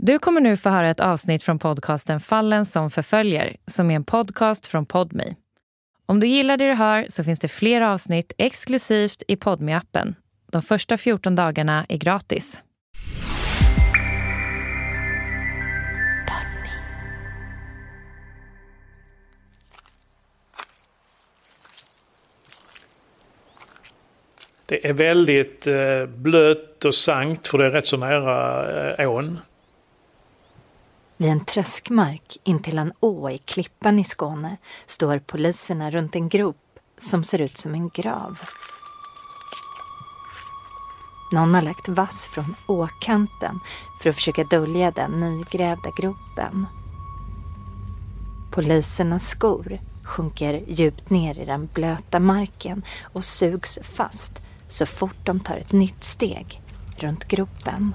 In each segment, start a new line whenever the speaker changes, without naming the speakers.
Du kommer nu få höra ett avsnitt från podcasten Fallen som förföljer, som är en podcast från Podme. Om du gillar det du hör så finns det fler avsnitt exklusivt i podme appen De första 14 dagarna är gratis.
Det är väldigt eh, blött och sankt för det är rätt så nära eh, ån.
Vid en träskmark intill en å i Klippan i Skåne står poliserna runt en grop som ser ut som en grav. Någon har lagt vass från åkanten för att försöka dölja den nygrävda gropen. Polisernas skor sjunker djupt ner i den blöta marken och sugs fast så fort de tar ett nytt steg runt gropen.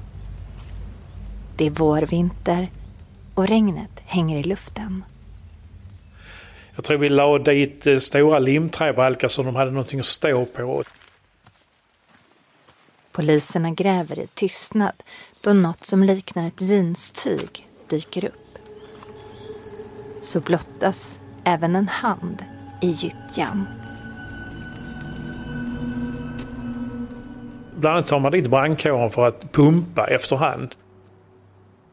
Det är vårvinter och regnet hänger i luften.
Jag tror vi la dit eh, stora limträbalkar så de hade någonting att stå på.
Poliserna gräver i tystnad då något som liknar ett jeanstyg dyker upp. Så blottas även en hand i gyttjan.
Bland annat tar man dit brandkåren för att pumpa efterhand.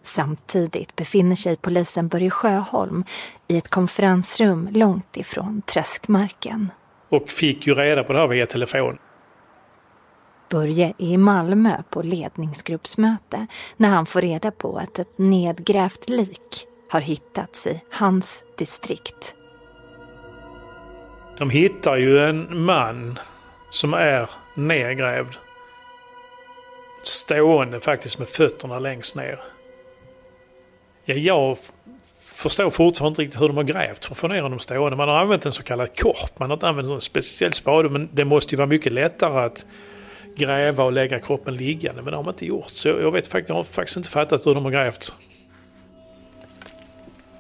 Samtidigt befinner sig polisen Börje Sjöholm i ett konferensrum långt ifrån träskmarken.
Och fick ju reda på det här via telefon.
Börje är i Malmö på ledningsgruppsmöte när han får reda på att ett nedgrävt lik har hittats i hans distrikt.
De hittar ju en man som är nedgrävd. Stående faktiskt med fötterna längst ner. Ja, jag förstår fortfarande inte riktigt hur de har grävt för att få ner honom stående. Man har använt en så kallad korp, man har inte använt en speciell spade. Men det måste ju vara mycket lättare att gräva och lägga kroppen liggande. Men det har man inte gjort. Så jag, vet, jag har faktiskt inte fattat hur de har grävt.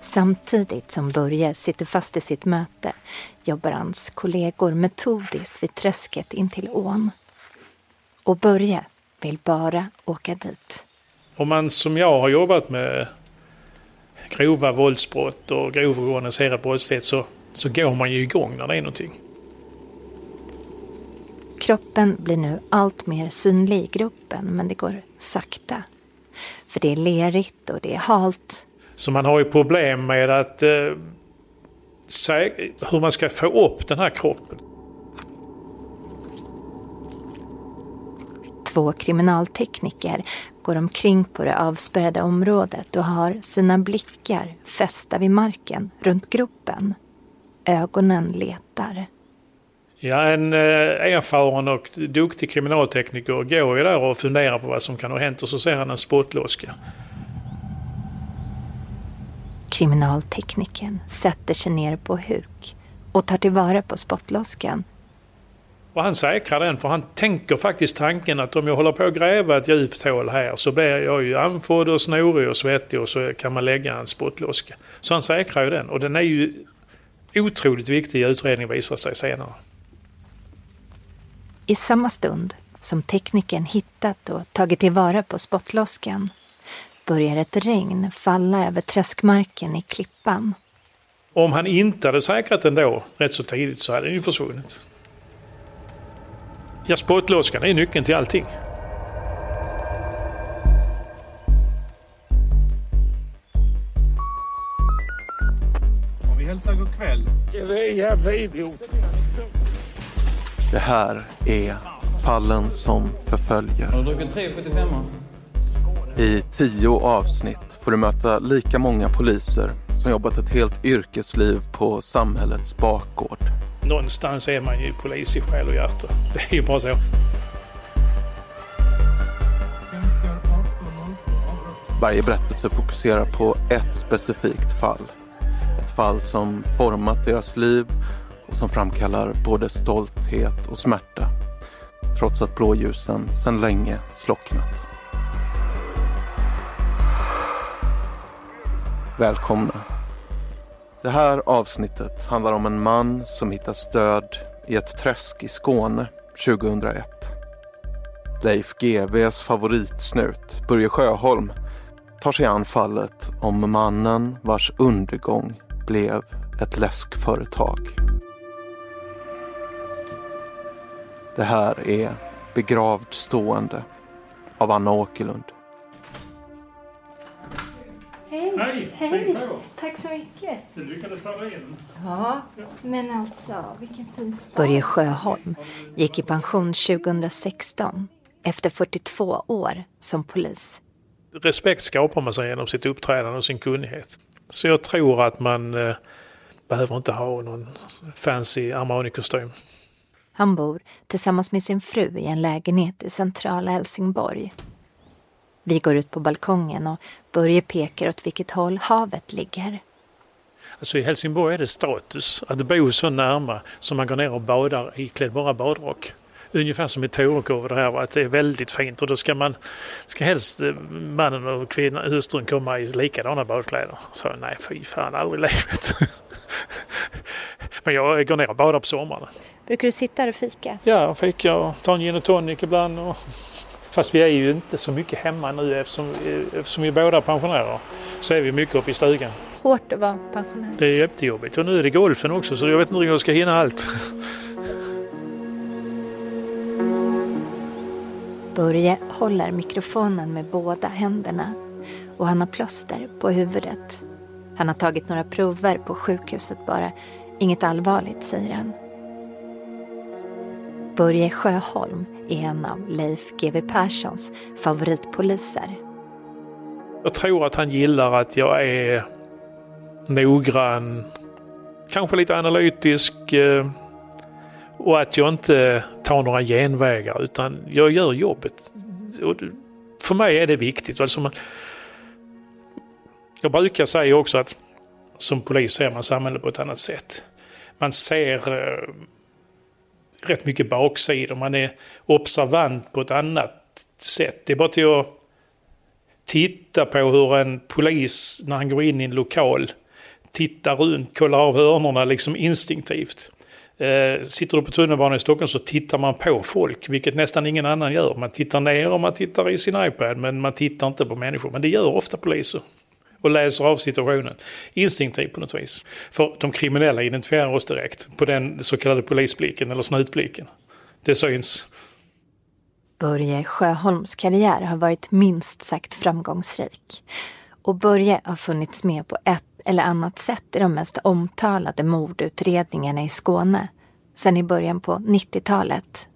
Samtidigt som Börje sitter fast i sitt möte jobbar hans kollegor metodiskt vid träsket intill ån. Och Börje vill bara åka dit.
Om man som jag har jobbat med grova våldsbrott och grov organiserad brottslighet så, så går man ju igång när det är någonting.
Kroppen blir nu allt mer synlig i gruppen men det går sakta. För det är lerigt och det är halt.
Så man har ju problem med att eh, hur man ska få upp den här kroppen.
Två kriminaltekniker går omkring på det avspärrade området och har sina blickar fästa vid marken runt gropen. Ögonen letar.
Ja, en eh, erfaren och duktig kriminaltekniker går ju där och funderar på vad som kan ha hänt och så ser han en spottloska.
Kriminalteknikern sätter sig ner på huk och tar tillvara på spottloskan
och han säkrar den för han tänker faktiskt tanken att om jag håller på att gräva ett djupt hål här så blir jag ju andfådd och snorig och svettig och så kan man lägga en spottloska. Så han säkrar ju den och den är ju otroligt viktig i utredningen visar sig senare.
I samma stund som teknikern hittat och tagit tillvara på spottloskan börjar ett regn falla över träskmarken i klippan.
Om han inte hade säkrat den då rätt så tidigt så hade den ju försvunnit. Ja, spottlåskan är nyckeln till allting.
vi hälsar god kväll.
Det här är Fallen som förföljer.
Har du druckit 3,75?
I tio avsnitt får du möta lika många poliser som jobbat ett helt yrkesliv på samhällets bakgård
någonstans är man ju polis i själ och hjärta. Det är ju bara så.
Varje berättelse fokuserar på ett specifikt fall. Ett fall som format deras liv och som framkallar både stolthet och smärta. Trots att blåljusen sedan länge slocknat. Välkomna det här avsnittet handlar om en man som hittas död i ett träsk i Skåne 2001. Leif GWs favoritsnut, Börje Sjöholm, tar sig an fallet om mannen vars undergång blev ett läskföretag. Det här är Begravd stående av Anna Åkerlund.
Hej!
Hej,
Hej! Tack så mycket.
Du lyckades ta dig in.
Ja, men alltså vilken fin stad. Börje Sjöholm gick i pension 2016 efter 42 år som polis.
Respekt skapar man sig genom sitt uppträdande och sin kunnighet. Så jag tror att man eh, behöver inte ha någon fancy Armani-kostym.
Han bor tillsammans med sin fru i en lägenhet i centrala Helsingborg. Vi går ut på balkongen och Börje pekar åt vilket håll havet ligger.
Alltså i Helsingborg är det status att bo så närma som man går ner och badar iklädd bara badrock. Ungefär som i Torekov det här att det är väldigt fint och då ska man ska helst eh, mannen och kvinnan, hustrun komma i likadana badkläder. Så nej fy fan aldrig i livet. Men jag går ner och badar på sommaren.
Brukar du sitta här och fika?
Ja, fika och ta en gin och tonic ibland. Och... Fast vi är ju inte så mycket hemma nu eftersom, eftersom vi båda är pensionärer. Så är vi mycket uppe i stugan.
Hårt att vara pensionär.
Det är jättejobbigt. Och nu är det golfen också så jag vet inte om jag ska hinna allt.
Börje håller mikrofonen med båda händerna och han har plåster på huvudet. Han har tagit några prover på sjukhuset bara. Inget allvarligt, säger han. Börje Sjöholm är en av Leif GW Perssons favoritpoliser.
Jag tror att han gillar att jag är noggrann, kanske lite analytisk eh, och att jag inte tar några genvägar utan jag gör jobbet. För mig är det viktigt. Alltså man, jag brukar säga också att som polis ser man samhället på ett annat sätt. Man ser eh, rätt mycket baksidor. Man är observant på ett annat sätt. Det är bara till att titta på hur en polis när han går in i en lokal tittar runt, kollar av hörnorna liksom instinktivt. Eh, sitter du på tunnelbanan i Stockholm så tittar man på folk, vilket nästan ingen annan gör. Man tittar ner och man tittar i sin iPad, men man tittar inte på människor. Men det gör ofta poliser. Och läser av situationen. Instinktivt på något vis. För de kriminella identifierar oss direkt på den så kallade polisblicken eller snutblicken. Det syns.
Börje Sjöholms karriär har varit minst sagt framgångsrik. Och Börje har funnits med på ett eller annat sätt i de mest omtalade mordutredningarna i Skåne sedan i början på 90-talet.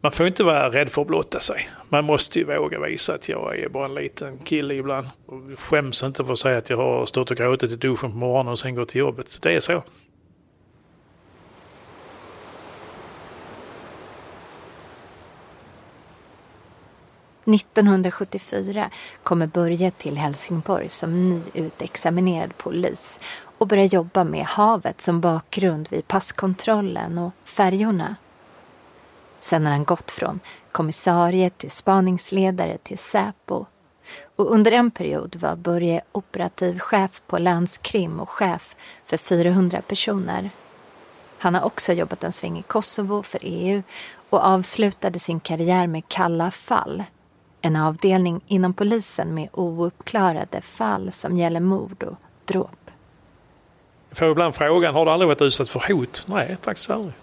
Man får inte vara rädd för att blotta sig. Man måste ju våga visa att jag är bara en liten kille ibland. Och skäms inte för att säga att jag har stått och gråtit i duschen på morgonen och sen gått till jobbet. Det är så.
–1974 kommer Börje till Helsingborg som nyutexaminerad polis och börjar jobba med havet som bakgrund vid passkontrollen och färjorna. Sen har han gått från kommissarie till spaningsledare till Säpo. Och under en period var Börje operativ chef på Länskrim och chef för 400 personer. Han har också jobbat en sväng i Kosovo för EU och avslutade sin karriär med Kalla fall. En avdelning inom polisen med ouppklarade fall som gäller mord och dråp.
Jag får ibland frågan, har du aldrig varit utsatt för hot? Nej, faktiskt aldrig.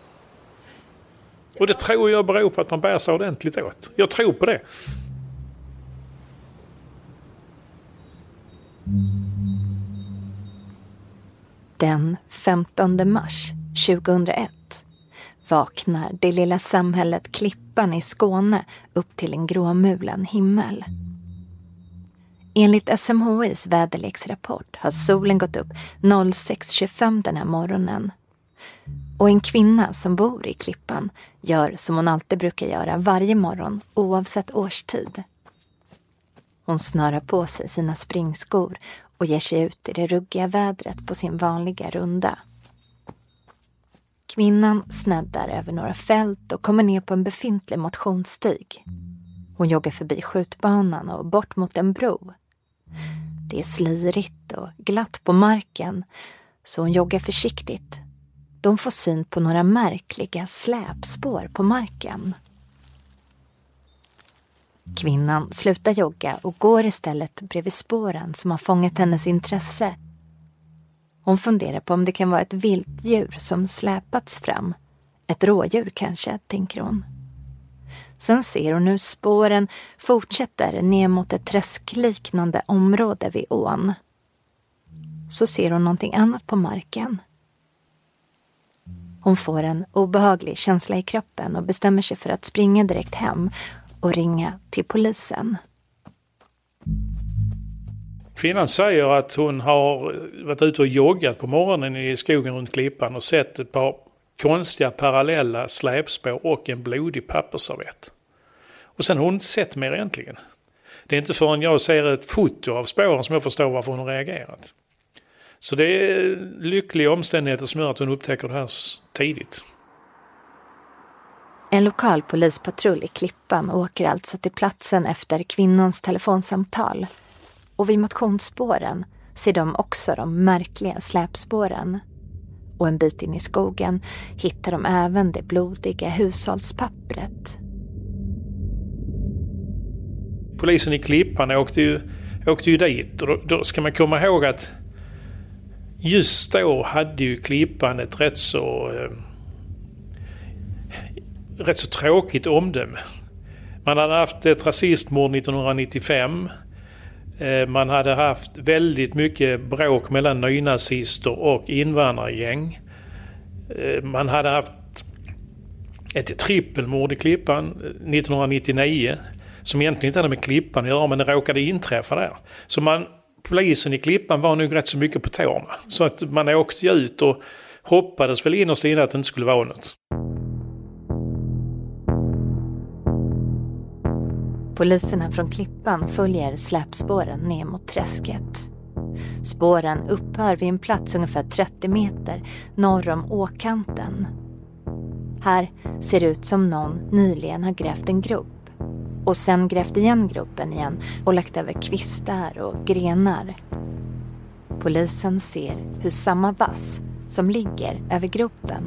Och det tror jag beror på att man bär sig ordentligt åt. Jag tror på det.
Den 15 mars 2001 vaknar det lilla samhället Klippan i Skåne upp till en gråmulen himmel. Enligt SMHIs väderleksrapport har solen gått upp 06.25 den här morgonen. Och en kvinna som bor i Klippan gör som hon alltid brukar göra varje morgon oavsett årstid. Hon snörar på sig sina springskor och ger sig ut i det ruggiga vädret på sin vanliga runda. Kvinnan sneddar över några fält och kommer ner på en befintlig motionsstig. Hon joggar förbi skjutbanan och bort mot en bro. Det är slirigt och glatt på marken så hon joggar försiktigt. De får syn på några märkliga släpspår på marken. Kvinnan slutar jogga och går istället bredvid spåren som har fångat hennes intresse. Hon funderar på om det kan vara ett viltdjur som släpats fram. Ett rådjur kanske, tänker hon. Sen ser hon hur spåren fortsätter ner mot ett träskliknande område vid ån. Så ser hon någonting annat på marken. Hon får en obehaglig känsla i kroppen och bestämmer sig för att springa direkt hem och ringa till polisen.
Kvinnan säger att hon har varit ute och joggat på morgonen i skogen runt Klippan och sett ett par konstiga parallella släpspår och en blodig pappersservett. Och sen har hon inte sett mer egentligen. Det är inte förrän jag ser ett foto av spåren som jag förstår varför hon har reagerat. Så det är lyckliga omständigheter som gör att hon upptäcker det här tidigt.
En lokal polispatrull i Klippan åker alltså till platsen efter kvinnans telefonsamtal. Och vid motionsspåren ser de också de märkliga släpspåren. Och en bit in i skogen hittar de även det blodiga hushållspappret.
Polisen i Klippan åkte ju, åkte ju dit och då, då ska man komma ihåg att just då hade ju Klippan ett rätt så eh, rätt så tråkigt omdöme. Man hade haft ett rasistmord 1995. Eh, man hade haft väldigt mycket bråk mellan nynazister och invandrargäng. Eh, man hade haft ett trippelmord i Klippan eh, 1999 som egentligen inte hade med Klippan att göra men det råkade inträffa där. Så man, polisen i Klippan var nog rätt så mycket på tårna. Så att man åkte ut och hoppades väl innerst inne att det inte skulle vara något.
Poliserna från Klippan följer släpspåren ner mot träsket. Spåren upphör vid en plats ungefär 30 meter norr om åkanten. Här ser det ut som någon nyligen har grävt en grop och sen grävt igen gropen igen och lagt över kvistar och grenar. Polisen ser hur samma vass som ligger över gropen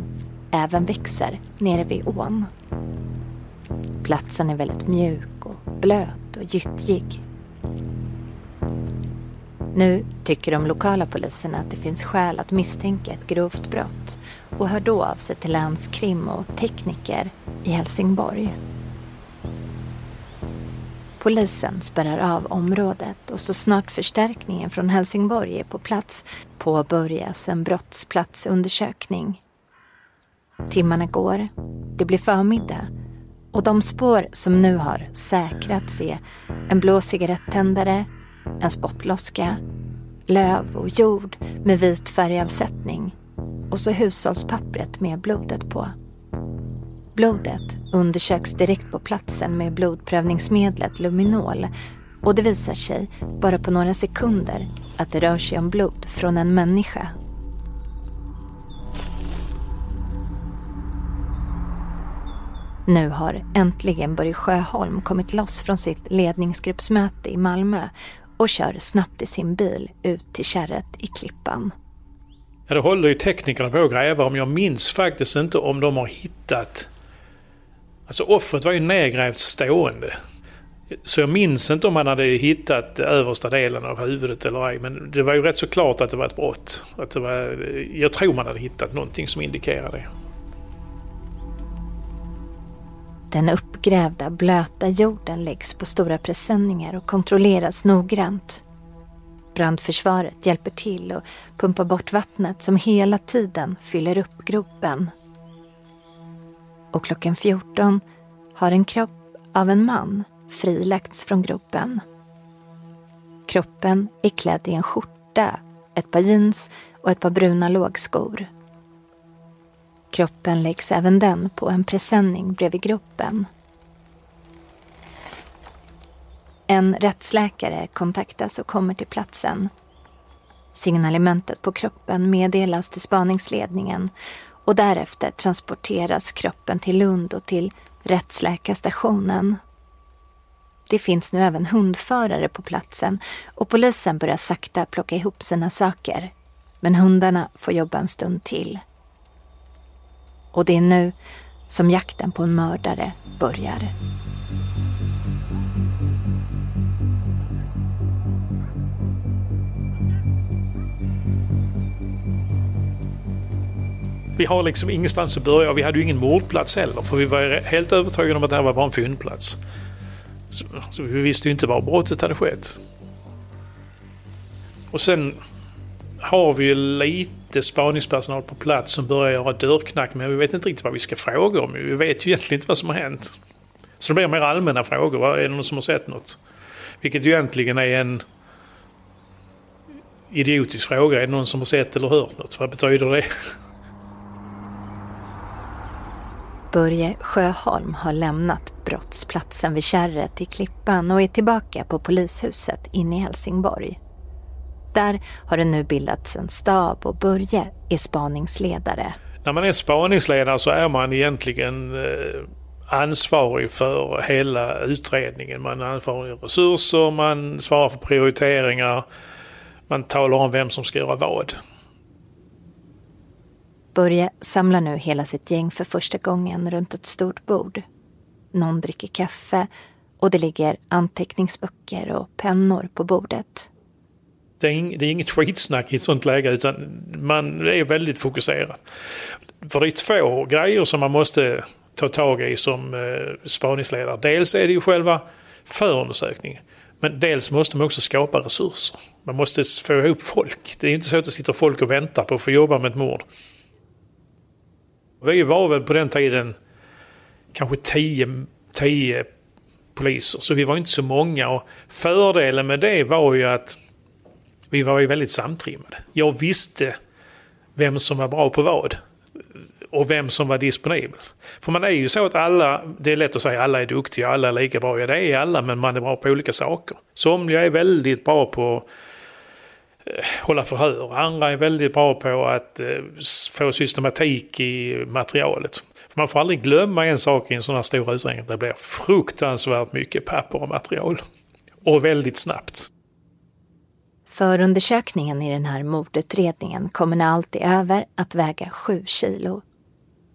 även växer nere vid ån. Platsen är väldigt mjuk och blöt och gyttjig. Nu tycker de lokala poliserna att det finns skäl att misstänka ett grovt brott och hör då av sig till länskrim och tekniker i Helsingborg. Polisen spärrar av området och så snart förstärkningen från Helsingborg är på plats påbörjas en brottsplatsundersökning. Timmarna går, det blir förmiddag och de spår som nu har säkrats är en blå cigarettändare, en spottloska, löv och jord med vit färgavsättning och så hushållspappret med blodet på. Blodet undersöks direkt på platsen med blodprövningsmedlet Luminol och det visar sig, bara på några sekunder, att det rör sig om blod från en människa. Nu har äntligen Börje Sjöholm kommit loss från sitt ledningsgruppsmöte i Malmö och kör snabbt i sin bil ut till kärret i Klippan.
Ja, det håller ju teknikerna på att gräva om. Jag minns faktiskt inte om de har hittat... Alltså offret var ju nedgrävt stående. Så jag minns inte om han hade hittat översta delen av huvudet eller ej. Men det var ju rätt så klart att det var ett brott. Att det var, jag tror man hade hittat någonting som indikerade det.
Den uppgrävda blöta jorden läggs på stora presenningar och kontrolleras noggrant. Brandförsvaret hjälper till och pumpar bort vattnet som hela tiden fyller upp gropen. Och klockan 14 har en kropp av en man frilagts från gropen. Kroppen är klädd i en skjorta, ett par jeans och ett par bruna lågskor. Kroppen läggs även den på en presenning bredvid gropen. En rättsläkare kontaktas och kommer till platsen. Signalementet på kroppen meddelas till spaningsledningen och därefter transporteras kroppen till Lund och till rättsläkarstationen. Det finns nu även hundförare på platsen och polisen börjar sakta plocka ihop sina saker. Men hundarna får jobba en stund till. Och det är nu som jakten på en mördare börjar.
Vi har liksom ingenstans att börja och vi hade ju ingen mordplats heller för vi var helt övertygade om att det här var bara en fyndplats. Så, så vi visste ju inte var brottet hade skett. Och sen har vi ju lite spaningspersonal på plats som börjar göra dörrknack men vi vet inte riktigt vad vi ska fråga om. Vi vet ju egentligen inte vad som har hänt. Så det blir mer allmänna frågor. Är det någon som har sett något? Vilket ju egentligen är en idiotisk fråga. Är det någon som har sett eller hört något? Vad betyder det?
Börje Sjöholm har lämnat brottsplatsen vid Kärret i Klippan och är tillbaka på polishuset inne i Helsingborg. Där har det nu bildats en stab och Börje är spaningsledare.
När man är spaningsledare så är man egentligen eh, ansvarig för hela utredningen. Man är ansvarig för resurser, man svarar för prioriteringar, man talar om vem som ska göra vad.
Börje samlar nu hela sitt gäng för första gången runt ett stort bord. Någon dricker kaffe och det ligger anteckningsböcker och pennor på bordet.
Det är, det är inget skitsnack i ett sånt läge utan man är väldigt fokuserad. För det är två grejer som man måste ta tag i som eh, spaningsledare. Dels är det ju själva förundersökningen. Men dels måste man också skapa resurser. Man måste få ihop folk. Det är inte så att det sitter folk och väntar på att få jobba med ett mord. Vi var väl på den tiden kanske tio, tio poliser, så vi var inte så många. Och fördelen med det var ju att vi var ju väldigt samtrimmade. Jag visste vem som var bra på vad och vem som var disponibel. För man är ju så att alla, det är lätt att säga alla är duktiga, alla är lika bra. Ja det är alla men man är bra på olika saker. Somliga är väldigt bra på Eh, hålla förhör. Andra är väldigt bra på att eh, få systematik i materialet. För man får aldrig glömma en sak i en sån här stor utredning. Det blir fruktansvärt mycket papper och material. Och väldigt snabbt.
Förundersökningen i den här mordutredningen kommer när allt är över att väga sju kilo.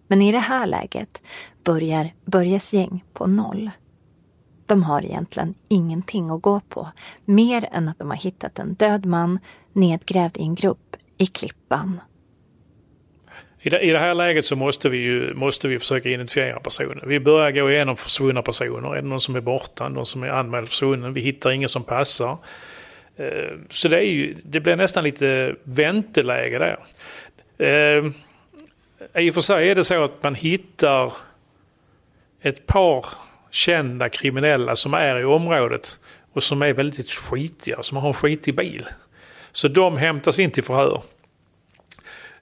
Men i det här läget börjar Börjes gäng på noll. De har egentligen ingenting att gå på, mer än att de har hittat en död man nedgrävd i en grop i Klippan.
I det, I det här läget så måste vi, ju, måste vi försöka identifiera personen. Vi börjar gå igenom försvunna personer. Är det någon som är borta? Någon som är anmäld försvunnen? Vi hittar ingen som passar. Eh, så det, är ju, det blir nästan lite vänteläge där. Eh, I och för sig är det så att man hittar ett par kända kriminella som är i området och som är väldigt skitiga, som har en skitig bil. Så de hämtas in till förhör.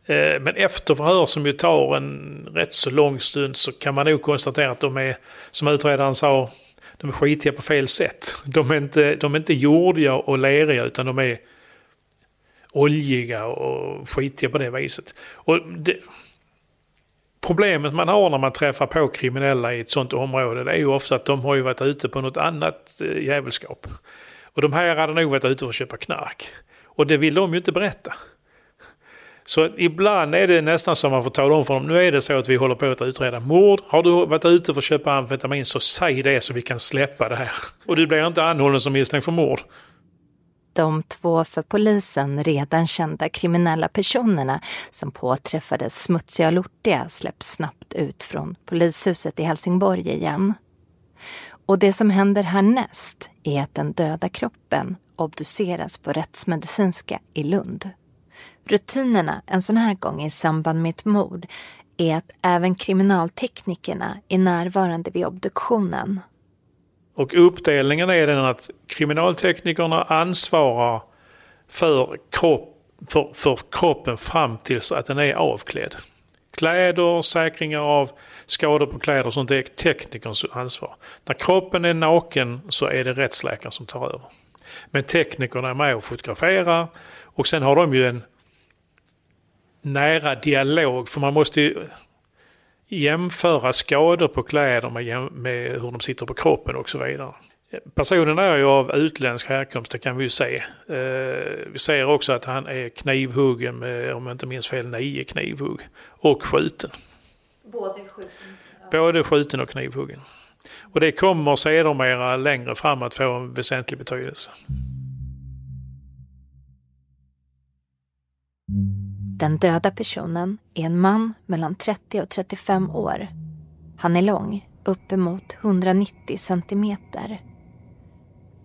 Eh, men efter förhör som ju tar en rätt så lång stund så kan man nog konstatera att de är, som utredaren sa, de är skitiga på fel sätt. De är inte, de är inte jordiga och leriga utan de är oljiga och skitiga på det viset. Och det, problemet man har när man träffar på kriminella i ett sånt område det är ju ofta att de har ju varit ute på något annat eh, jävelskap. Och de här hade nog varit ute för att köpa knark. Och det vill de ju inte berätta. Så ibland är det nästan som man får tala om för dem. Nu är det så att vi håller på att utreda mord. Har du varit ute för att köpa amfetamin så säg det så vi kan släppa det här. Och du blir inte anhållen som misstänkt för mord.
De två för polisen redan kända kriminella personerna som påträffades smutsiga och lortiga släpps snabbt ut från polishuset i Helsingborg igen. Och det som händer härnäst är att den döda kroppen obduceras på rättsmedicinska i Lund. Rutinerna en sån här gång i samband med ett mord är att även kriminalteknikerna är närvarande vid obduktionen.
Och uppdelningen är den att kriminalteknikerna ansvarar för, kropp, för, för kroppen fram tills att den är avklädd. Kläder, säkringar av skador på kläder och sånt är teknikerns ansvar. När kroppen är naken så är det rättsläkaren som tar över. Men teknikerna är med och fotograferar och sen har de ju en nära dialog. För man måste ju jämföra skador på kläder med, med hur de sitter på kroppen och så vidare. Personen är ju av utländsk härkomst, det kan vi ju se. Eh, vi ser också att han är knivhuggen med, om jag inte minns fel, nio knivhugg. Och skjuten.
Både skjuten?
Både skjuten och knivhuggen. Och det kommer sedermera längre fram att få en väsentlig betydelse.
Den döda personen är en man mellan 30 och 35 år. Han är lång, uppemot 190 centimeter.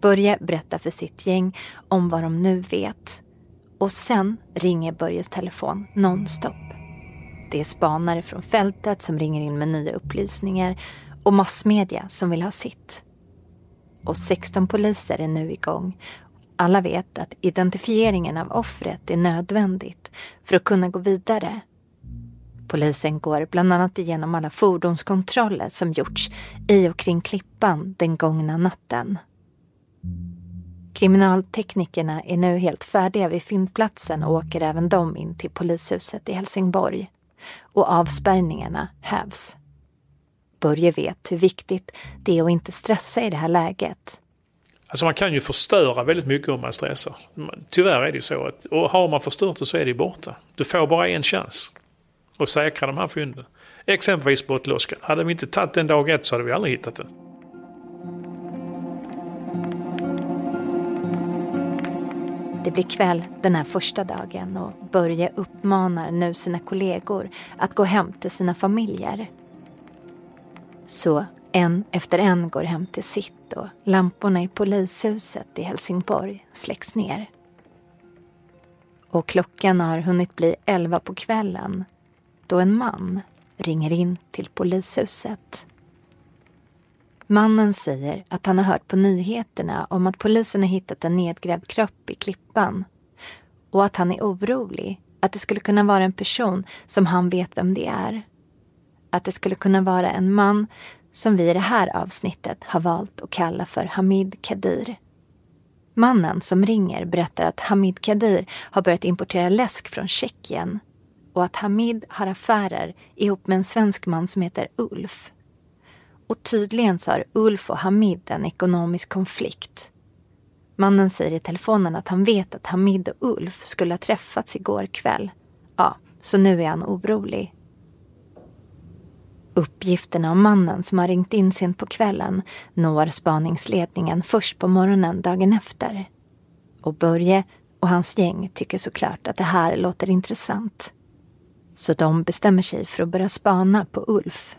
Börje berättar för sitt gäng om vad de nu vet. Och sen ringer Börjes telefon nonstop. Det är spanare från fältet som ringer in med nya upplysningar och massmedia som vill ha sitt. Och 16 poliser är nu igång. Alla vet att identifieringen av offret är nödvändigt för att kunna gå vidare. Polisen går bland annat igenom alla fordonskontroller som gjorts i och kring Klippan den gångna natten. Kriminalteknikerna är nu helt färdiga vid fyndplatsen och åker även de in till polishuset i Helsingborg. Och avspärrningarna hävs. Börje vet hur viktigt det är att inte stressa i det här läget.
Alltså man kan ju förstöra väldigt mycket om man stressar. Tyvärr är det ju så att och har man förstört det så är det borta. Du får bara en chans att säkra de här fynden. Exempelvis Båtloskan, Hade vi inte tagit den dag ett så hade vi aldrig hittat den.
Det blir kväll den här första dagen och Börje uppmanar nu sina kollegor att gå hem till sina familjer. Så en efter en går hem till sitt och lamporna i polishuset i Helsingborg släcks ner. Och klockan har hunnit bli elva på kvällen då en man ringer in till polishuset. Mannen säger att han har hört på nyheterna om att polisen har hittat en nedgrävd kropp i Klippan och att han är orolig att det skulle kunna vara en person som han vet vem det är. Att det skulle kunna vara en man som vi i det här avsnittet har valt att kalla för Hamid Kadir. Mannen som ringer berättar att Hamid Kadir har börjat importera läsk från Tjeckien och att Hamid har affärer ihop med en svensk man som heter Ulf. Och tydligen så har Ulf och Hamid en ekonomisk konflikt. Mannen säger i telefonen att han vet att Hamid och Ulf skulle ha träffats igår kväll. Ja, så nu är han orolig. Uppgifterna om mannen som har ringt in sent på kvällen når spaningsledningen först på morgonen dagen efter. Och Börje och hans gäng tycker såklart att det här låter intressant. Så de bestämmer sig för att börja spana på Ulf.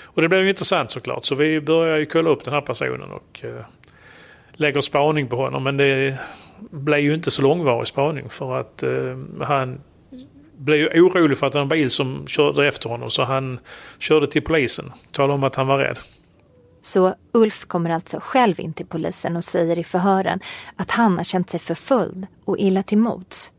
Och det blev ju intressant såklart, så vi börjar ju kolla upp den här personen och eh, lägger spaning på honom. Men det blev ju inte så långvarig spaning för att eh, han blev ju orolig för att det var en bil som körde efter honom så han körde till polisen. Talade om att han var rädd.
Så Ulf kommer alltså själv in till polisen och säger i förhören att han har känt sig förföljd och illa till mots.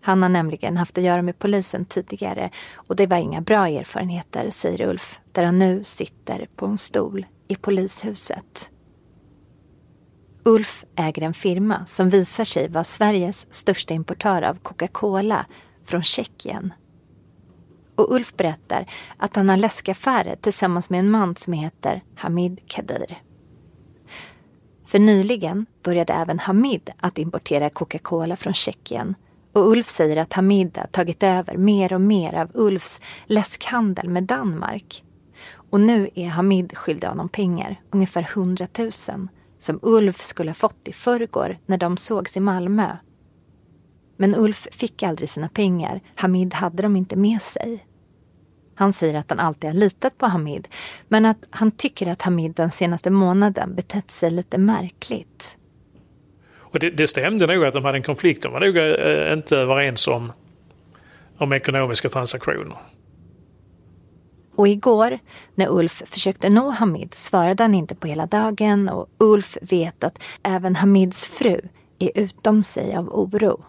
Han har nämligen haft att göra med polisen tidigare och det var inga bra erfarenheter, säger Ulf, där han nu sitter på en stol i polishuset. Ulf äger en firma som visar sig vara Sveriges största importör av Coca-Cola från Tjeckien. Och Ulf berättar att han har läskaffärer tillsammans med en man som heter Hamid Kadir. För nyligen började även Hamid att importera Coca-Cola från Tjeckien och Ulf säger att Hamid har tagit över mer och mer av Ulfs läskhandel med Danmark. Och nu är Hamid skyldig honom pengar, ungefär 100 000 som Ulf skulle ha fått i förrgår när de sågs i Malmö men Ulf fick aldrig sina pengar. Hamid hade dem inte med sig. Han säger att han alltid har litat på Hamid men att han tycker att Hamid den senaste månaden betett sig lite märkligt.
Och det, det stämde nog att de hade en konflikt. De var nog äh, inte överens om, om ekonomiska transaktioner.
Och igår när Ulf försökte nå Hamid svarade han inte på hela dagen och Ulf vet att även Hamids fru är utom sig av oro.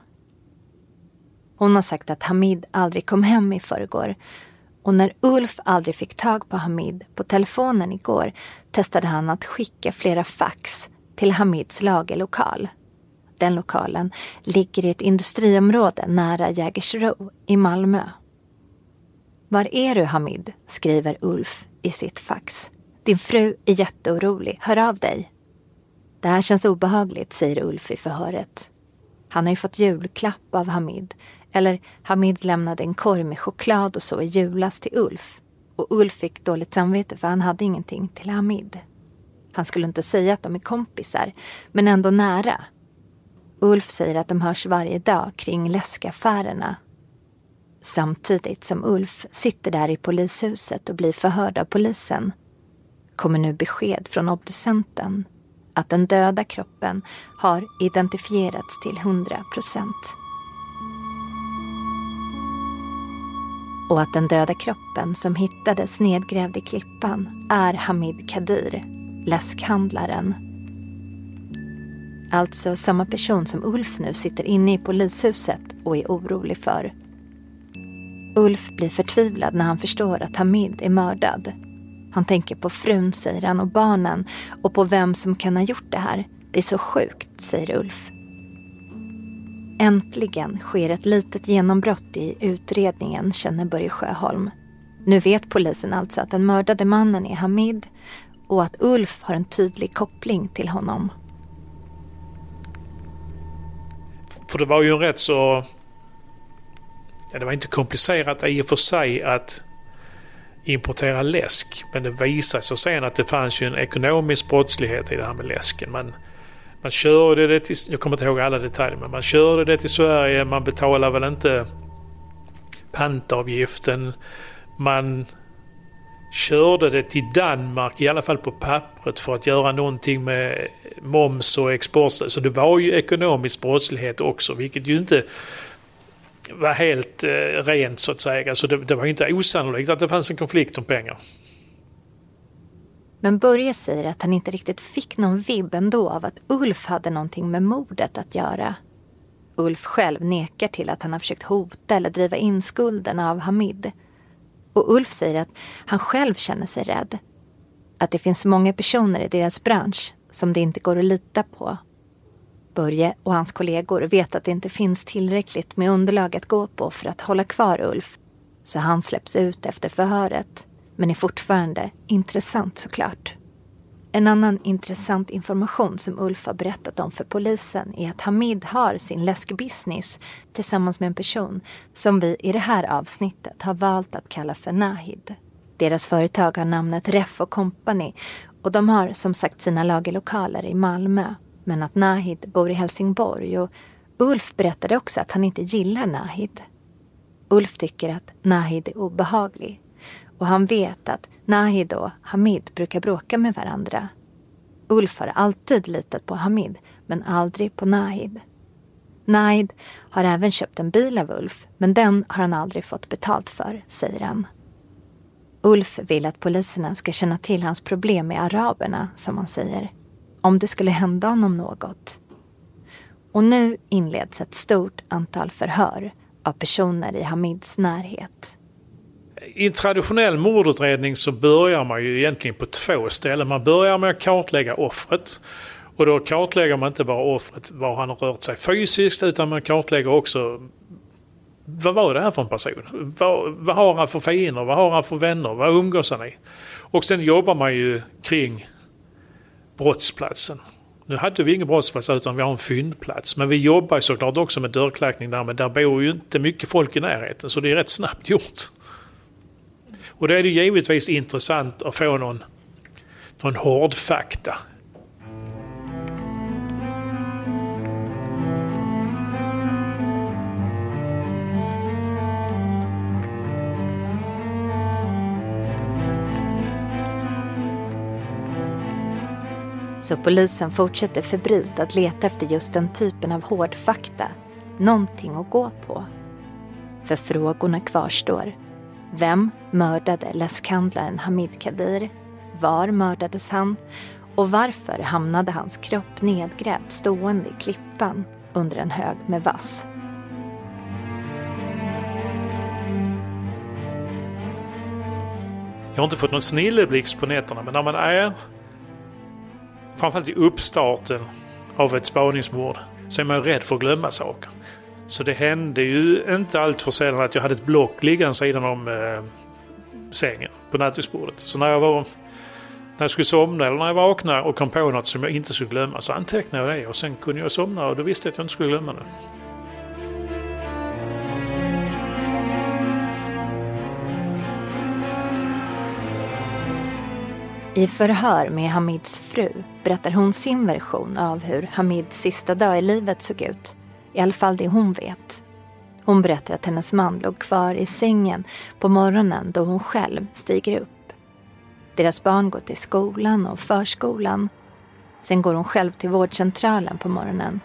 Hon har sagt att Hamid aldrig kom hem i förrgår. Och när Ulf aldrig fick tag på Hamid på telefonen igår testade han att skicka flera fax till Hamids lagerlokal. Den lokalen ligger i ett industriområde nära Jägersro i Malmö. Var är du Hamid? skriver Ulf i sitt fax. Din fru är jätteorolig. Hör av dig. Det här känns obehagligt, säger Ulf i förhöret. Han har ju fått julklapp av Hamid eller Hamid lämnade en korg med choklad och så i julas till Ulf. Och Ulf fick dåligt samvete för han hade ingenting till Hamid. Han skulle inte säga att de är kompisar, men ändå nära. Ulf säger att de hörs varje dag kring läskaffärerna. Samtidigt som Ulf sitter där i polishuset och blir förhörd av polisen kommer nu besked från obducenten att den döda kroppen har identifierats till 100 procent. Och att den döda kroppen som hittades nedgrävd i klippan är Hamid Kadir, läskhandlaren. Alltså samma person som Ulf nu sitter inne i polishuset och är orolig för. Ulf blir förtvivlad när han förstår att Hamid är mördad han tänker på frun, säger han, och barnen och på vem som kan ha gjort det här. Det är så sjukt, säger Ulf. Äntligen sker ett litet genombrott i utredningen, känner Börje Sjöholm. Nu vet polisen alltså att den mördade mannen är Hamid och att Ulf har en tydlig koppling till honom.
För det var ju en rätt så... Ja, det var inte komplicerat i och för sig att importera läsk. Men det visade sig sen att det fanns ju en ekonomisk brottslighet i det här med läsken. Man, man körde det till, jag kommer inte ihåg alla detaljer, men man körde det till Sverige, man betalade väl inte pantavgiften. Man körde det till Danmark, i alla fall på pappret, för att göra någonting med moms och export. Så det var ju ekonomisk brottslighet också, vilket ju inte var helt eh, rent så att säga. Så det, det var inte osannolikt att det fanns en konflikt om pengar.
Men Börje säger att han inte riktigt fick någon vibb ändå av att Ulf hade någonting med mordet att göra. Ulf själv nekar till att han har försökt hota eller driva in skulden av Hamid. Och Ulf säger att han själv känner sig rädd. Att det finns många personer i deras bransch som det inte går att lita på Börje och hans kollegor vet att det inte finns tillräckligt med underlag att gå på för att hålla kvar Ulf. Så han släpps ut efter förhöret. Men är fortfarande intressant såklart. En annan intressant information som Ulf har berättat om för polisen är att Hamid har sin läskbusiness tillsammans med en person som vi i det här avsnittet har valt att kalla för Nahid. Deras företag har namnet Ref Company och de har som sagt sina lagerlokaler i Malmö men att Nahid bor i Helsingborg och Ulf berättade också att han inte gillar Nahid. Ulf tycker att Nahid är obehaglig och han vet att Nahid och Hamid brukar bråka med varandra. Ulf har alltid litat på Hamid men aldrig på Nahid. Nahid har även köpt en bil av Ulf men den har han aldrig fått betalt för, säger han. Ulf vill att poliserna ska känna till hans problem med araberna, som han säger om det skulle hända honom något. Och nu inleds ett stort antal förhör av personer i Hamids närhet.
I en traditionell mordutredning så börjar man ju egentligen på två ställen. Man börjar med att kartlägga offret. Och då kartlägger man inte bara offret, var han har rört sig fysiskt, utan man kartlägger också vad var det här för en person? Vad, vad har han för fiender? Vad har han för vänner? Vad umgås han i? Och sen jobbar man ju kring brottsplatsen. Nu hade vi ingen brottsplats utan vi har en fyndplats. Men vi jobbar ju såklart också med dörrklackning där, men där bor ju inte mycket folk i närheten. Så det är rätt snabbt gjort. Och då är det givetvis intressant att få någon, någon hårdfakta
Så polisen fortsätter febrilt att leta efter just den typen av hårdfakta. Någonting att gå på. För frågorna kvarstår. Vem mördade läskhandlaren Hamid Kadir? Var mördades han? Och varför hamnade hans kropp nedgrävd stående i klippan under en hög med vass?
Jag har inte fått någon snilleblixt på nätterna men när man är framförallt i uppstarten av ett spaningsmord så är man rädd för att glömma saker. Så det hände ju inte allt för sällan att jag hade ett block liggande sidan om eh, sängen på nattduksbordet. Så när jag var när jag skulle somna eller när jag vaknade och kom på något som jag inte skulle glömma så antecknade jag det och sen kunde jag somna och då visste jag att jag inte skulle glömma det.
I förhör med Hamids fru berättar hon sin version av hur Hamids sista dag i livet såg ut. I alla fall det hon vet. Hon berättar att hennes man låg kvar i sängen på morgonen då hon själv stiger upp. Deras barn går till skolan och förskolan. Sen går hon själv till vårdcentralen på morgonen.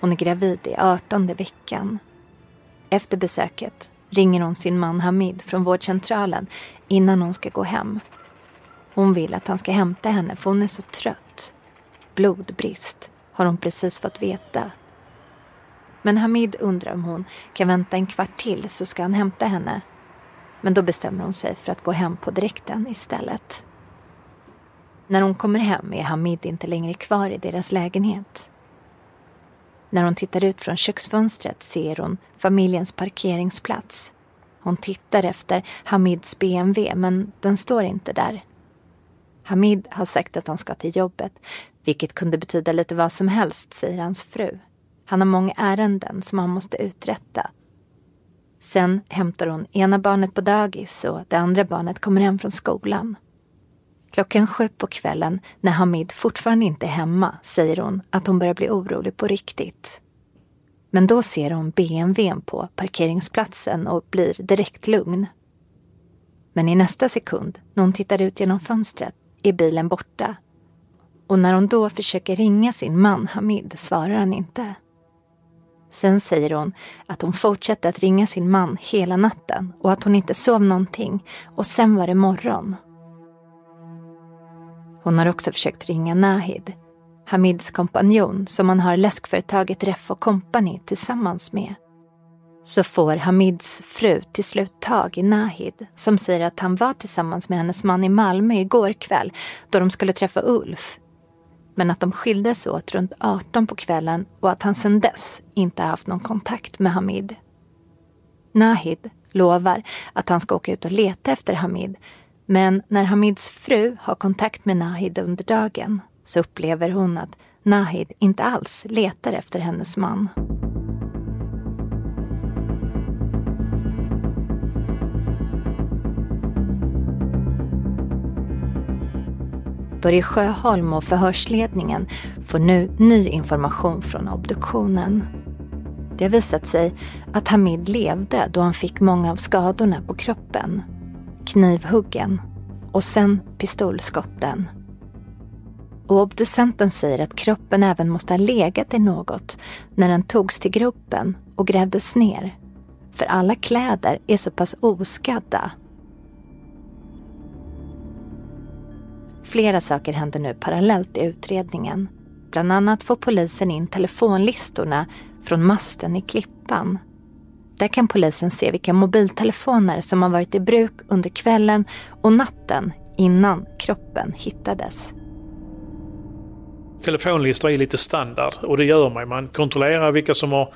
Hon är gravid i 18 veckan. Efter besöket ringer hon sin man Hamid från vårdcentralen innan hon ska gå hem. Hon vill att han ska hämta henne för hon är så trött. Blodbrist har hon precis fått veta. Men Hamid undrar om hon kan vänta en kvart till så ska han hämta henne. Men då bestämmer hon sig för att gå hem på direkten istället. När hon kommer hem är Hamid inte längre kvar i deras lägenhet. När hon tittar ut från köksfönstret ser hon familjens parkeringsplats. Hon tittar efter Hamids BMW men den står inte där. Hamid har sagt att han ska till jobbet, vilket kunde betyda lite vad som helst, säger hans fru. Han har många ärenden som han måste uträtta. Sen hämtar hon ena barnet på dagis och det andra barnet kommer hem från skolan. Klockan sju på kvällen, när Hamid fortfarande inte är hemma, säger hon att hon börjar bli orolig på riktigt. Men då ser hon BMWn på parkeringsplatsen och blir direkt lugn. Men i nästa sekund, när hon tittar ut genom fönstret, är bilen borta. Och när hon då försöker ringa sin man Hamid svarar han inte. Sen säger hon att hon fortsatte att ringa sin man hela natten och att hon inte sov någonting och sen var det morgon. Hon har också försökt ringa Nahid, Hamids kompanjon som han har läskföretaget Ref Company tillsammans med. Så får Hamids fru till slut tag i Nahid som säger att han var tillsammans med hennes man i Malmö igår kväll då de skulle träffa Ulf. Men att de skildes åt runt 18 på kvällen och att han sedan dess inte haft någon kontakt med Hamid. Nahid lovar att han ska åka ut och leta efter Hamid men när Hamids fru har kontakt med Nahid under dagen så upplever hon att Nahid inte alls letar efter hennes man. Börje Sjöholm och förhörsledningen får nu ny information från obduktionen. Det har visat sig att Hamid levde då han fick många av skadorna på kroppen knivhuggen och sen pistolskotten. Och obducenten säger att kroppen även måste ha legat i något när den togs till gruppen och grävdes ner. För alla kläder är så pass oskadda. Flera saker händer nu parallellt i utredningen. Bland annat får polisen in telefonlistorna från masten i Klippan där kan polisen se vilka mobiltelefoner som har varit i bruk under kvällen och natten innan kroppen hittades.
Telefonlistor är lite standard och det gör man. Man kontrollerar vilka som har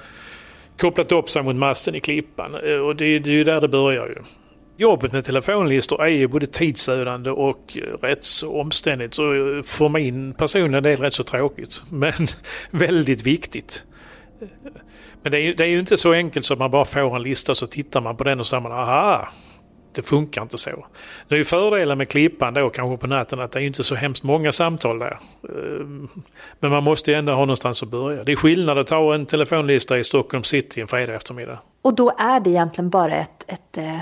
kopplat upp sig mot masten i Klippan eh, och det, det är ju där det börjar ju. Jobbet med telefonlistor är ju både tidsödande och eh, rätt så omständigt. Så för min personliga del rätt så tråkigt. Men väldigt viktigt. Men det är, ju, det är ju inte så enkelt som att man bara får en lista så tittar man på den och säger man aha, det funkar inte så. Nu är ju fördelen med klippan då kanske på natten att det är inte så hemskt många samtal där. Ehm, men man måste ju ändå ha någonstans att börja. Det är skillnad att ta en telefonlista i Stockholm city en fredag eftermiddag.
Och då är det egentligen bara ett, ett eh,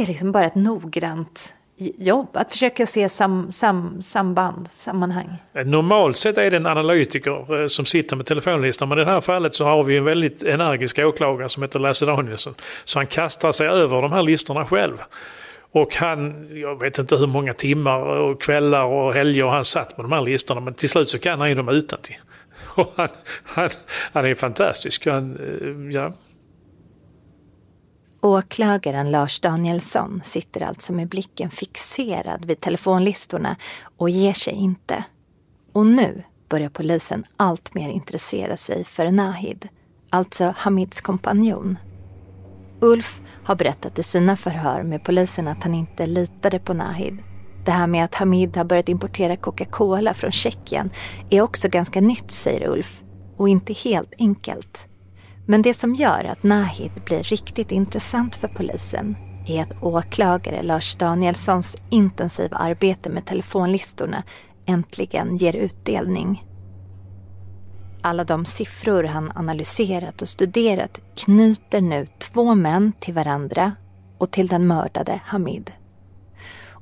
det är liksom bara ett noggrant jobb, att försöka se sam, sam, samband, sammanhang?
Normalt sett är det en analytiker eh, som sitter med telefonlistan men i det här fallet så har vi en väldigt energisk åklagare som heter Lasse Danielsson. Så han kastar sig över de här listorna själv. Och han, jag vet inte hur många timmar och kvällar och helger han satt med de här listorna men till slut så kan han ju dem utantill. Och han, han, han är fantastisk. Han, eh, ja,
Åklagaren Lars Danielsson sitter alltså med blicken fixerad vid telefonlistorna och ger sig inte. Och nu börjar polisen allt mer intressera sig för Nahid, alltså Hamids kompanjon. Ulf har berättat i sina förhör med polisen att han inte litade på Nahid. Det här med att Hamid har börjat importera Coca-Cola från Tjeckien är också ganska nytt, säger Ulf. Och inte helt enkelt. Men det som gör att Nahid blir riktigt intressant för polisen är att åklagare Lars Danielssons intensiva arbete med telefonlistorna äntligen ger utdelning. Alla de siffror han analyserat och studerat knyter nu två män till varandra och till den mördade Hamid.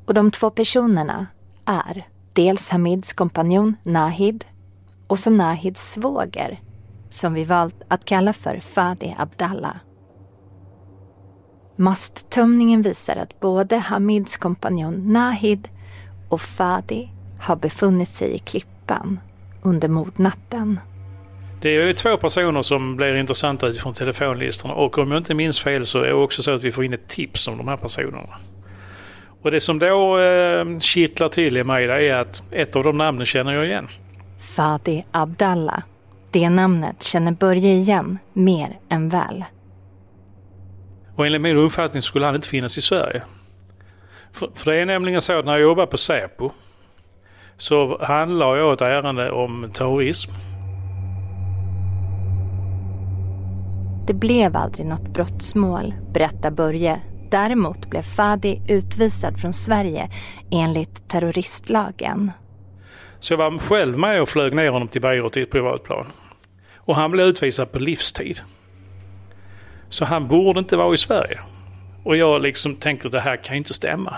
Och de två personerna är dels Hamids kompanjon Nahid och så Nahids svåger som vi valt att kalla för Fadi Abdallah. Masttömningen visar att både Hamids kompanjon Nahid och Fadi har befunnit sig i klippan under mordnatten.
Det är ju två personer som blir intressanta utifrån telefonlistorna och om jag inte minns fel så är det också så att vi får in ett tips om de här personerna. Och det som då eh, kittlar till i mig är att ett av de namnen känner jag igen.
Fadi Abdallah. Det namnet känner Börje igen mer än väl.
Och enligt min uppfattning skulle han inte finnas i Sverige. För, för det är nämligen så att när jag jobbar på Säpo så handlar jag ett ärende om terrorism.
Det blev aldrig något brottsmål, berättar Börje. Däremot blev Fadi utvisad från Sverige enligt terroristlagen.
Så jag var själv med och flög ner honom till Beirut i ett privatplan. Och han blev utvisad på livstid. Så han borde inte vara i Sverige. Och jag liksom tänkte det här kan inte stämma.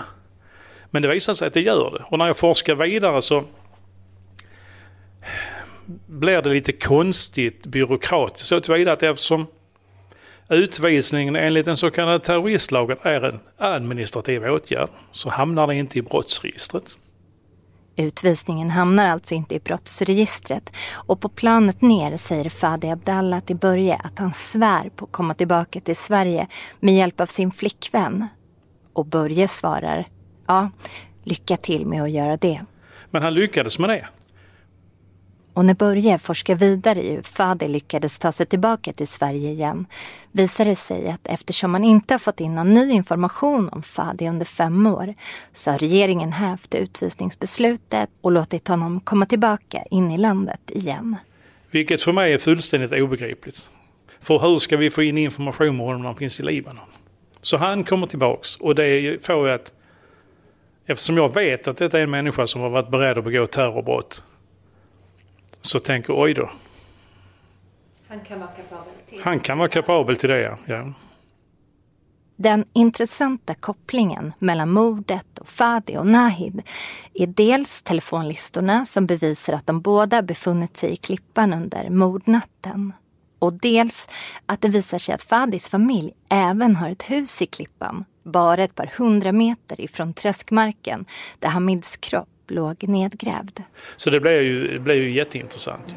Men det visade sig att det gör det. Och när jag forskar vidare så blir det lite konstigt byråkratiskt så tillvida att eftersom utvisningen enligt den så kallade terroristlagen är en administrativ åtgärd så hamnar det inte i brottsregistret.
Utvisningen hamnar alltså inte i brottsregistret och på planet ner säger Fadi Abdallah till Börje att han svär på att komma tillbaka till Sverige med hjälp av sin flickvän. Och Börje svarar, ja, lycka till med att göra det.
Men han lyckades med det.
Och när Börje forskar vidare i hur Fadi lyckades ta sig tillbaka till Sverige igen visar det sig att eftersom man inte har fått in någon ny information om Fadi under fem år så har regeringen hävt utvisningsbeslutet och låtit honom komma tillbaka in i landet igen.
Vilket för mig är fullständigt obegripligt. För hur ska vi få in information om honom när han finns i Libanon? Så han kommer tillbaks och det får jag att Eftersom jag vet att detta är en människa som har varit beredd att begå terrorbrott så tänker oj då.
Han kan vara kapabel till
Han kan vara kapabel till det, ja.
Den intressanta kopplingen mellan mordet och Fadi och Nahid är dels telefonlistorna som bevisar att de båda befunnit sig i Klippan under mordnatten. Och dels att det visar sig att Fadis familj även har ett hus i Klippan, bara ett par hundra meter ifrån träskmarken där Hamids kropp låg nedgrävd.
Så det blev ju, det blev ju jätteintressant.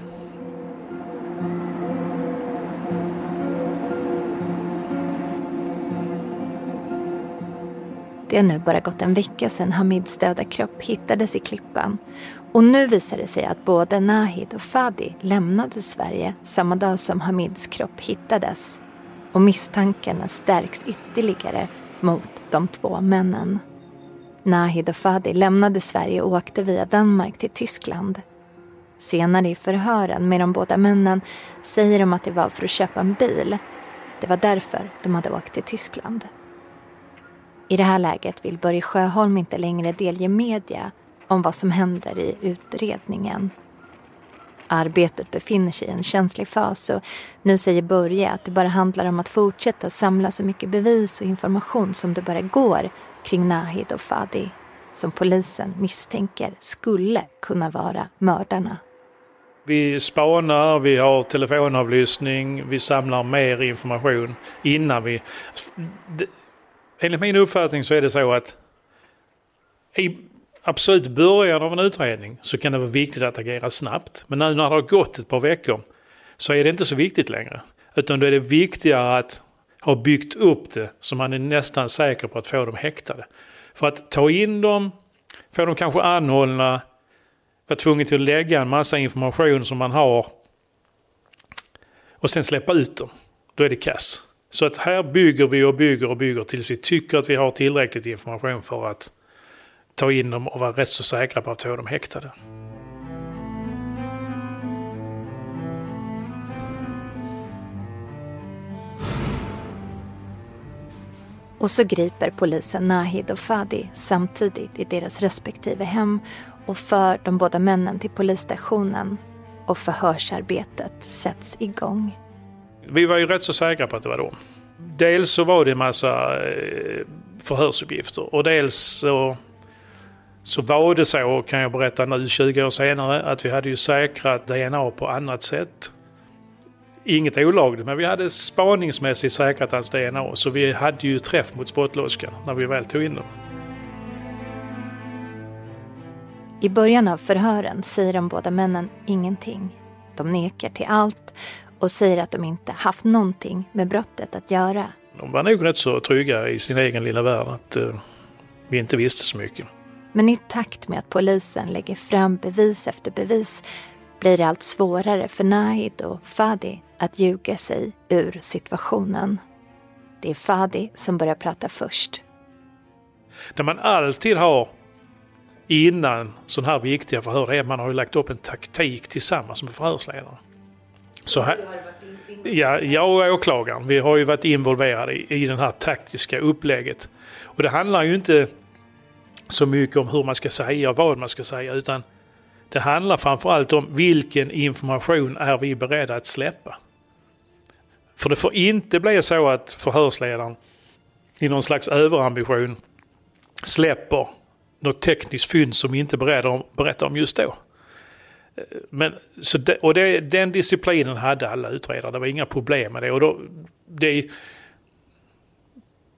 Det har nu bara gått en vecka sedan Hamids döda kropp hittades i Klippan. Och nu visar det sig att både Nahid och Fadi lämnade Sverige samma dag som Hamids kropp hittades. Och misstankarna stärks ytterligare mot de två männen. Nahid och Fadi lämnade Sverige och åkte via Danmark till Tyskland. Senare i förhören med de båda männen säger de att det var för att köpa en bil. Det var därför de hade åkt till Tyskland. I det här läget vill Börje Sjöholm inte längre delge media om vad som händer i utredningen. Arbetet befinner sig i en känslig fas och nu säger Börje att det bara handlar om att fortsätta samla så mycket bevis och information som det bara går kring Nahid och Fadi som polisen misstänker skulle kunna vara mördarna.
Vi spanar, vi har telefonavlyssning, vi samlar mer information innan vi... Enligt min uppfattning så är det så att i absolut början av en utredning så kan det vara viktigt att agera snabbt. Men nu när det har gått ett par veckor så är det inte så viktigt längre. Utan då är det viktigare att har byggt upp det så man är nästan säker på att få dem häktade. För att ta in dem, få dem kanske anhållna, vara tvungen till att lägga en massa information som man har och sen släppa ut dem. Då är det kass. Så att här bygger vi och bygger och bygger tills vi tycker att vi har tillräckligt information för att ta in dem och vara rätt så säkra på att få dem häktade.
Och så griper polisen Nahid och Fadi samtidigt i deras respektive hem och för de båda männen till polisstationen och förhörsarbetet sätts igång.
Vi var ju rätt så säkra på att det var dem. dels så var det en massa eh, förhörsuppgifter och dels så, så var det så, kan jag berätta nu 20 år senare, att vi hade ju säkrat DNA på annat sätt. Inget olagligt, men vi hade spaningsmässigt säkrat hans DNA. Så vi hade ju träff mot spottloskan när vi väl tog in dem.
I början av förhören säger de båda männen ingenting. De nekar till allt och säger att de inte haft någonting med brottet att göra.
De var nog rätt så trygga i sin egen lilla värld att uh, vi inte visste så mycket.
Men i takt med att polisen lägger fram bevis efter bevis blir det allt svårare för Nahid och Fadi att ljuga sig ur situationen. Det är Fadi som börjar prata först.
Det man alltid har innan sådana här viktiga förhör är att man har ju lagt upp en taktik tillsammans med förhörsledaren. Så här, ja, jag och åklagaren, vi har ju varit involverade i, i det här taktiska upplägget. Och det handlar ju inte så mycket om hur man ska säga och vad man ska säga utan det handlar framförallt om vilken information är vi beredda att släppa. För det får inte bli så att förhörsledaren i någon slags överambition släpper något tekniskt fynd som vi inte berättar om just då. Men, så det, och det, den disciplinen hade alla utredare, det var inga problem med det. Och då, det,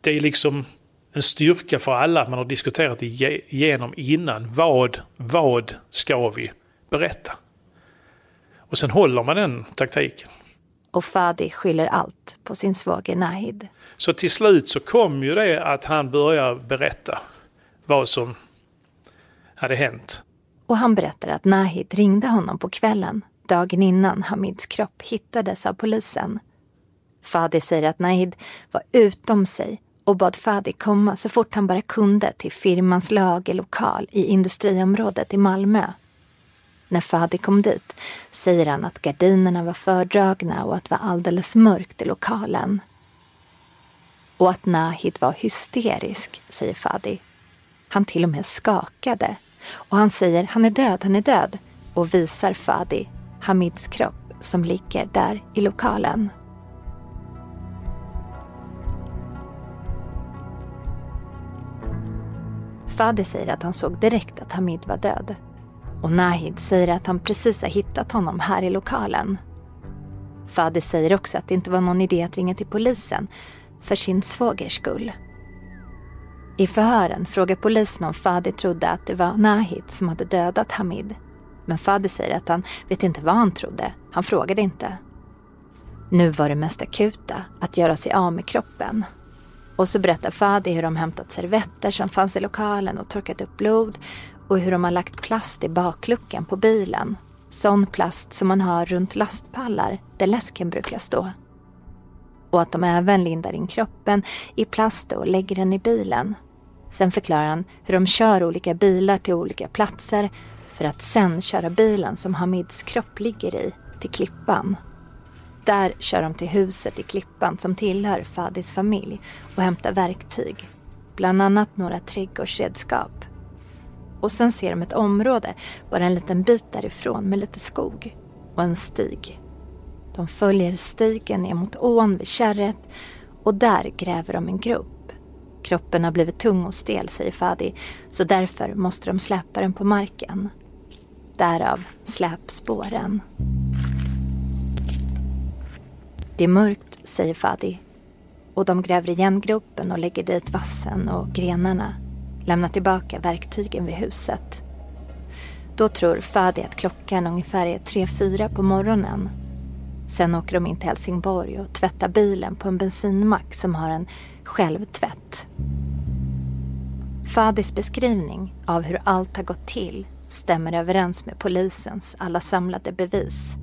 det är liksom en styrka för alla att man har diskuterat igenom innan. Vad, vad ska vi berätta? Och sen håller man den taktiken.
Och Fadi skyller allt på sin svåger Nahid.
Så till slut så kom ju det att han började berätta vad som hade hänt.
Och han berättar att Nahid ringde honom på kvällen, dagen innan Hamids kropp hittades av polisen. Fadi säger att Nahid var utom sig och bad Fadi komma så fort han bara kunde till firmans lagerlokal i industriområdet i Malmö. När Fadi kom dit säger han att gardinerna var fördragna och att det var alldeles mörkt i lokalen. Och att Nahid var hysterisk, säger Fadi. Han till och med skakade. Och han säger han är död, han är död och visar Fadi Hamids kropp som ligger där i lokalen. Fadi säger att han såg direkt att Hamid var död. Och Nahid säger att han precis har hittat honom här i lokalen. Fadi säger också att det inte var någon idé att ringa till polisen för sin svågers skull. I förhören frågar polisen om Fadi trodde att det var Nahid som hade dödat Hamid. Men Fadi säger att han vet inte vad han trodde. Han frågade inte. Nu var det mest akuta att göra sig av med kroppen. Och så berättar Fadi hur de hämtat servetter som fanns i lokalen och torkat upp blod och hur de har lagt plast i bakluckan på bilen. Sån plast som man har runt lastpallar där läsken brukar stå. Och att de även lindar in kroppen i plast och lägger den i bilen. Sen förklarar han hur de kör olika bilar till olika platser för att sen köra bilen som Hamids kropp ligger i till Klippan. Där kör de till huset i Klippan som tillhör Fadis familj och hämtar verktyg. Bland annat några trädgårdsredskap. Och sen ser de ett område bara en liten bit därifrån med lite skog och en stig. De följer stigen ner mot ån vid kärret och där gräver de en grop. Kroppen har blivit tung och stel, säger Fadi, så därför måste de släpa den på marken. Därav släpspåren. Det är mörkt, säger Fadi. Och de gräver igen gropen och lägger dit vassen och grenarna. Lämnar tillbaka verktygen vid huset. Då tror Fadi att klockan ungefär är tre fyra på morgonen. Sen åker de in till Helsingborg och tvättar bilen på en bensinmack som har en självtvätt. Fadis beskrivning av hur allt har gått till stämmer överens med polisens alla samlade bevis.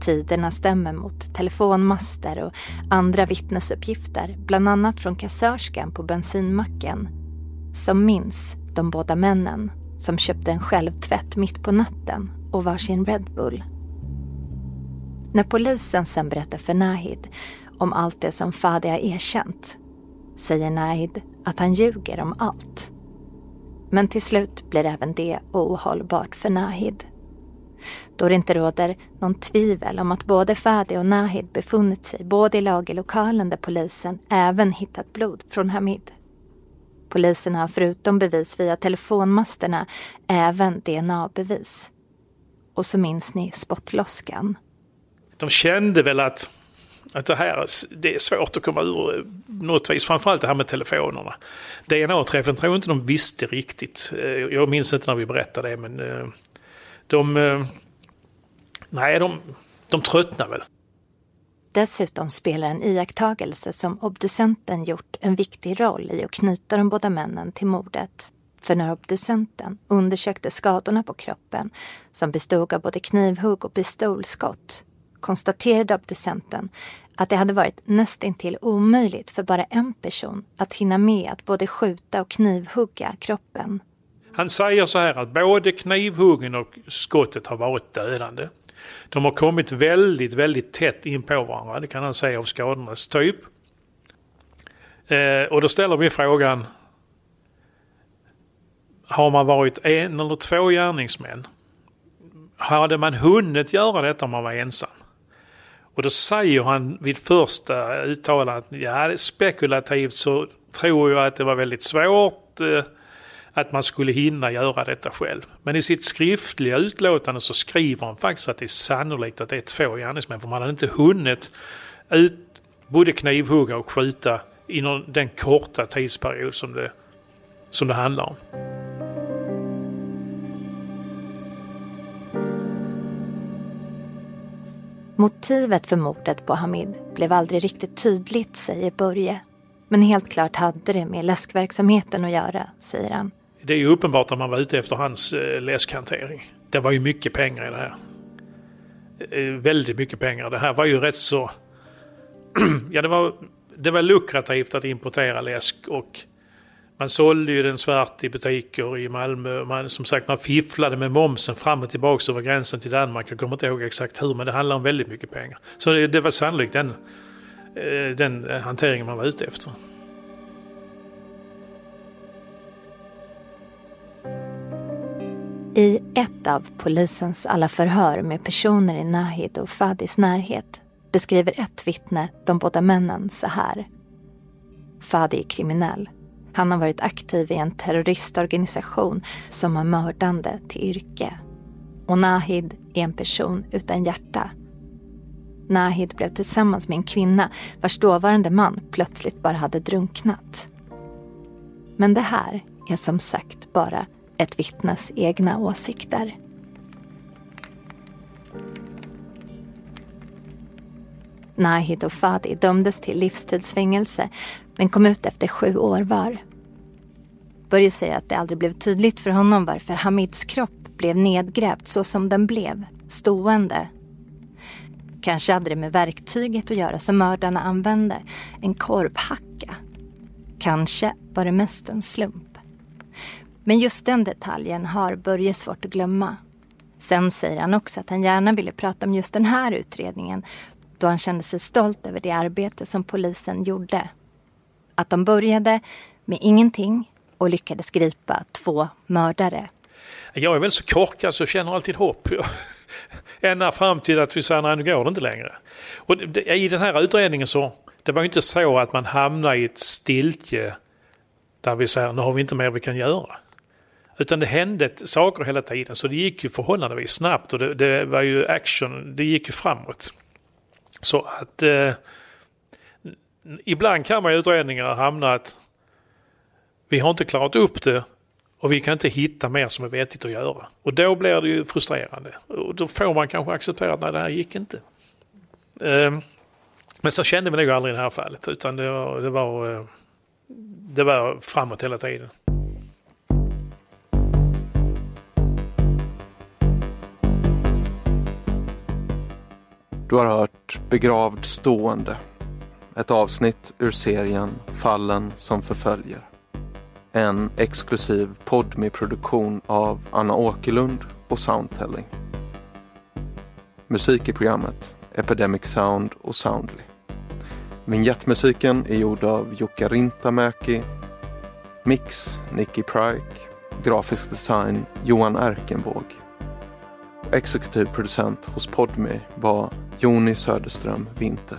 Tiderna stämmer mot telefonmaster och andra vittnesuppgifter, bland annat från kassörskan på bensinmacken, som minns de båda männen som köpte en självtvätt mitt på natten och varsin Red Bull. När polisen sen berättar för Nahid om allt det som Fadi har erkänt säger Nahid att han ljuger om allt. Men till slut blir även det ohållbart för Nahid. Då det inte råder någon tvivel om att både Fadi och Nahid befunnit sig både i lagerlokalen där polisen även hittat blod från Hamid. Polisen har förutom bevis via telefonmasterna även DNA-bevis. Och så minns ni spottloskan.
De kände väl att, att det här det är svårt att komma ur eh, något vis. Framförallt det här med telefonerna. DNA-träffen tror jag inte de visste riktigt. Eh, jag minns inte när vi berättade det men eh, de... Nej, de, de tröttnade väl.
Dessutom spelar en iakttagelse som obducenten gjort en viktig roll i att knyta de båda männen till mordet. För när obducenten undersökte skadorna på kroppen, som bestod av både knivhugg och pistolskott, konstaterade obducenten att det hade varit nästintill omöjligt för bara en person att hinna med att både skjuta och knivhugga kroppen.
Han säger så här att både knivhuggen och skottet har varit dödande. De har kommit väldigt, väldigt tätt in på varandra. Det kan han säga av skadornas typ. Eh, och då ställer vi frågan. Har man varit en eller två gärningsmän? Hade man hunnit göra detta om man var ensam? Och då säger han vid första uttalandet, ja spekulativt så tror jag att det var väldigt svårt. Eh, att man skulle hinna göra detta själv. Men i sitt skriftliga utlåtande så skriver han faktiskt att det är sannolikt att det är två gärningsmän. För man hade inte hunnit ut, både knivhugga och skjuta inom den korta tidsperiod som det, som det handlar om.
Motivet för mordet på Hamid blev aldrig riktigt tydligt, säger Börje. Men helt klart hade det med läskverksamheten att göra, säger han.
Det är ju uppenbart att man var ute efter hans eh, läskhantering. Det var ju mycket pengar i det här. Eh, väldigt mycket pengar. Det här var ju rätt så... ja, det var, det var lukrativt att importera läsk och man sålde ju den svart i butiker i Malmö. Man, som sagt, man fifflade med momsen fram och tillbaka över gränsen till Danmark. Jag kommer inte ihåg exakt hur, men det handlar om väldigt mycket pengar. Så det, det var sannolikt den, eh, den hanteringen man var ute efter.
I ett av polisens alla förhör med personer i Nahid och Fadis närhet beskriver ett vittne de båda männen så här. Fadi är kriminell. Han har varit aktiv i en terroristorganisation som har mördande till yrke. Och Nahid är en person utan hjärta. Nahid blev tillsammans med en kvinna vars dåvarande man plötsligt bara hade drunknat. Men det här är som sagt bara ett vittnes egna åsikter. Nahid och Fadi dömdes till livstidsfängelse men kom ut efter sju år var. Börje säger att det aldrig blev tydligt för honom varför Hamids kropp blev nedgrävd så som den blev, stående. Kanske hade det med verktyget att göra som mördarna använde, en korvhacka. Kanske var det mest en slump. Men just den detaljen har Börje svårt att glömma. Sen säger han också att han gärna ville prata om just den här utredningen då han kände sig stolt över det arbete som polisen gjorde. Att de började med ingenting och lyckades gripa två mördare.
Jag är väl så korkad så jag känner alltid hopp. Ända fram till att vi säger nej nu går det inte längre. Och I den här utredningen så, det var ju inte så att man hamnade i ett stiltje där vi säger nu har vi inte mer vi kan göra. Utan det hände saker hela tiden så det gick ju förhållandevis snabbt och det, det var ju action, det gick ju framåt. Så att eh, ibland kan man i utredningar hamna att vi har inte klarat upp det och vi kan inte hitta mer som är vettigt att göra. Och då blir det ju frustrerande. Och då får man kanske acceptera att nej, det här gick inte. Eh, men så kände vi nog aldrig i det här fallet utan det var, det var, eh, det var framåt hela tiden.
Du har hört Begravd stående. Ett avsnitt ur serien Fallen som förföljer. En exklusiv podmi-produktion av Anna Åkerlund och Soundtelling. Musik i programmet Epidemic Sound och Soundly. Vignettmusiken är gjord av Jukka Rintamäki. Mix Nicky Pryke. Grafisk design Johan Erkenvåg exekutiv producent hos Podme var Joni Söderström Winter.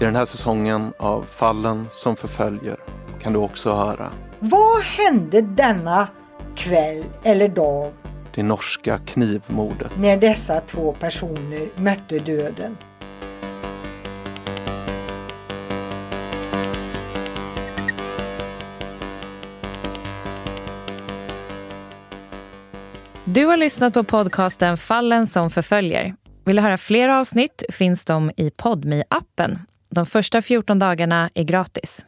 I den här säsongen av Fallen som förföljer kan du också höra
Vad hände denna kväll eller dag
det norska knivmordet
när dessa två personer mötte döden?
Du har lyssnat på podcasten Fallen som förföljer. Vill du höra fler avsnitt finns de i podmi appen De första 14 dagarna är gratis.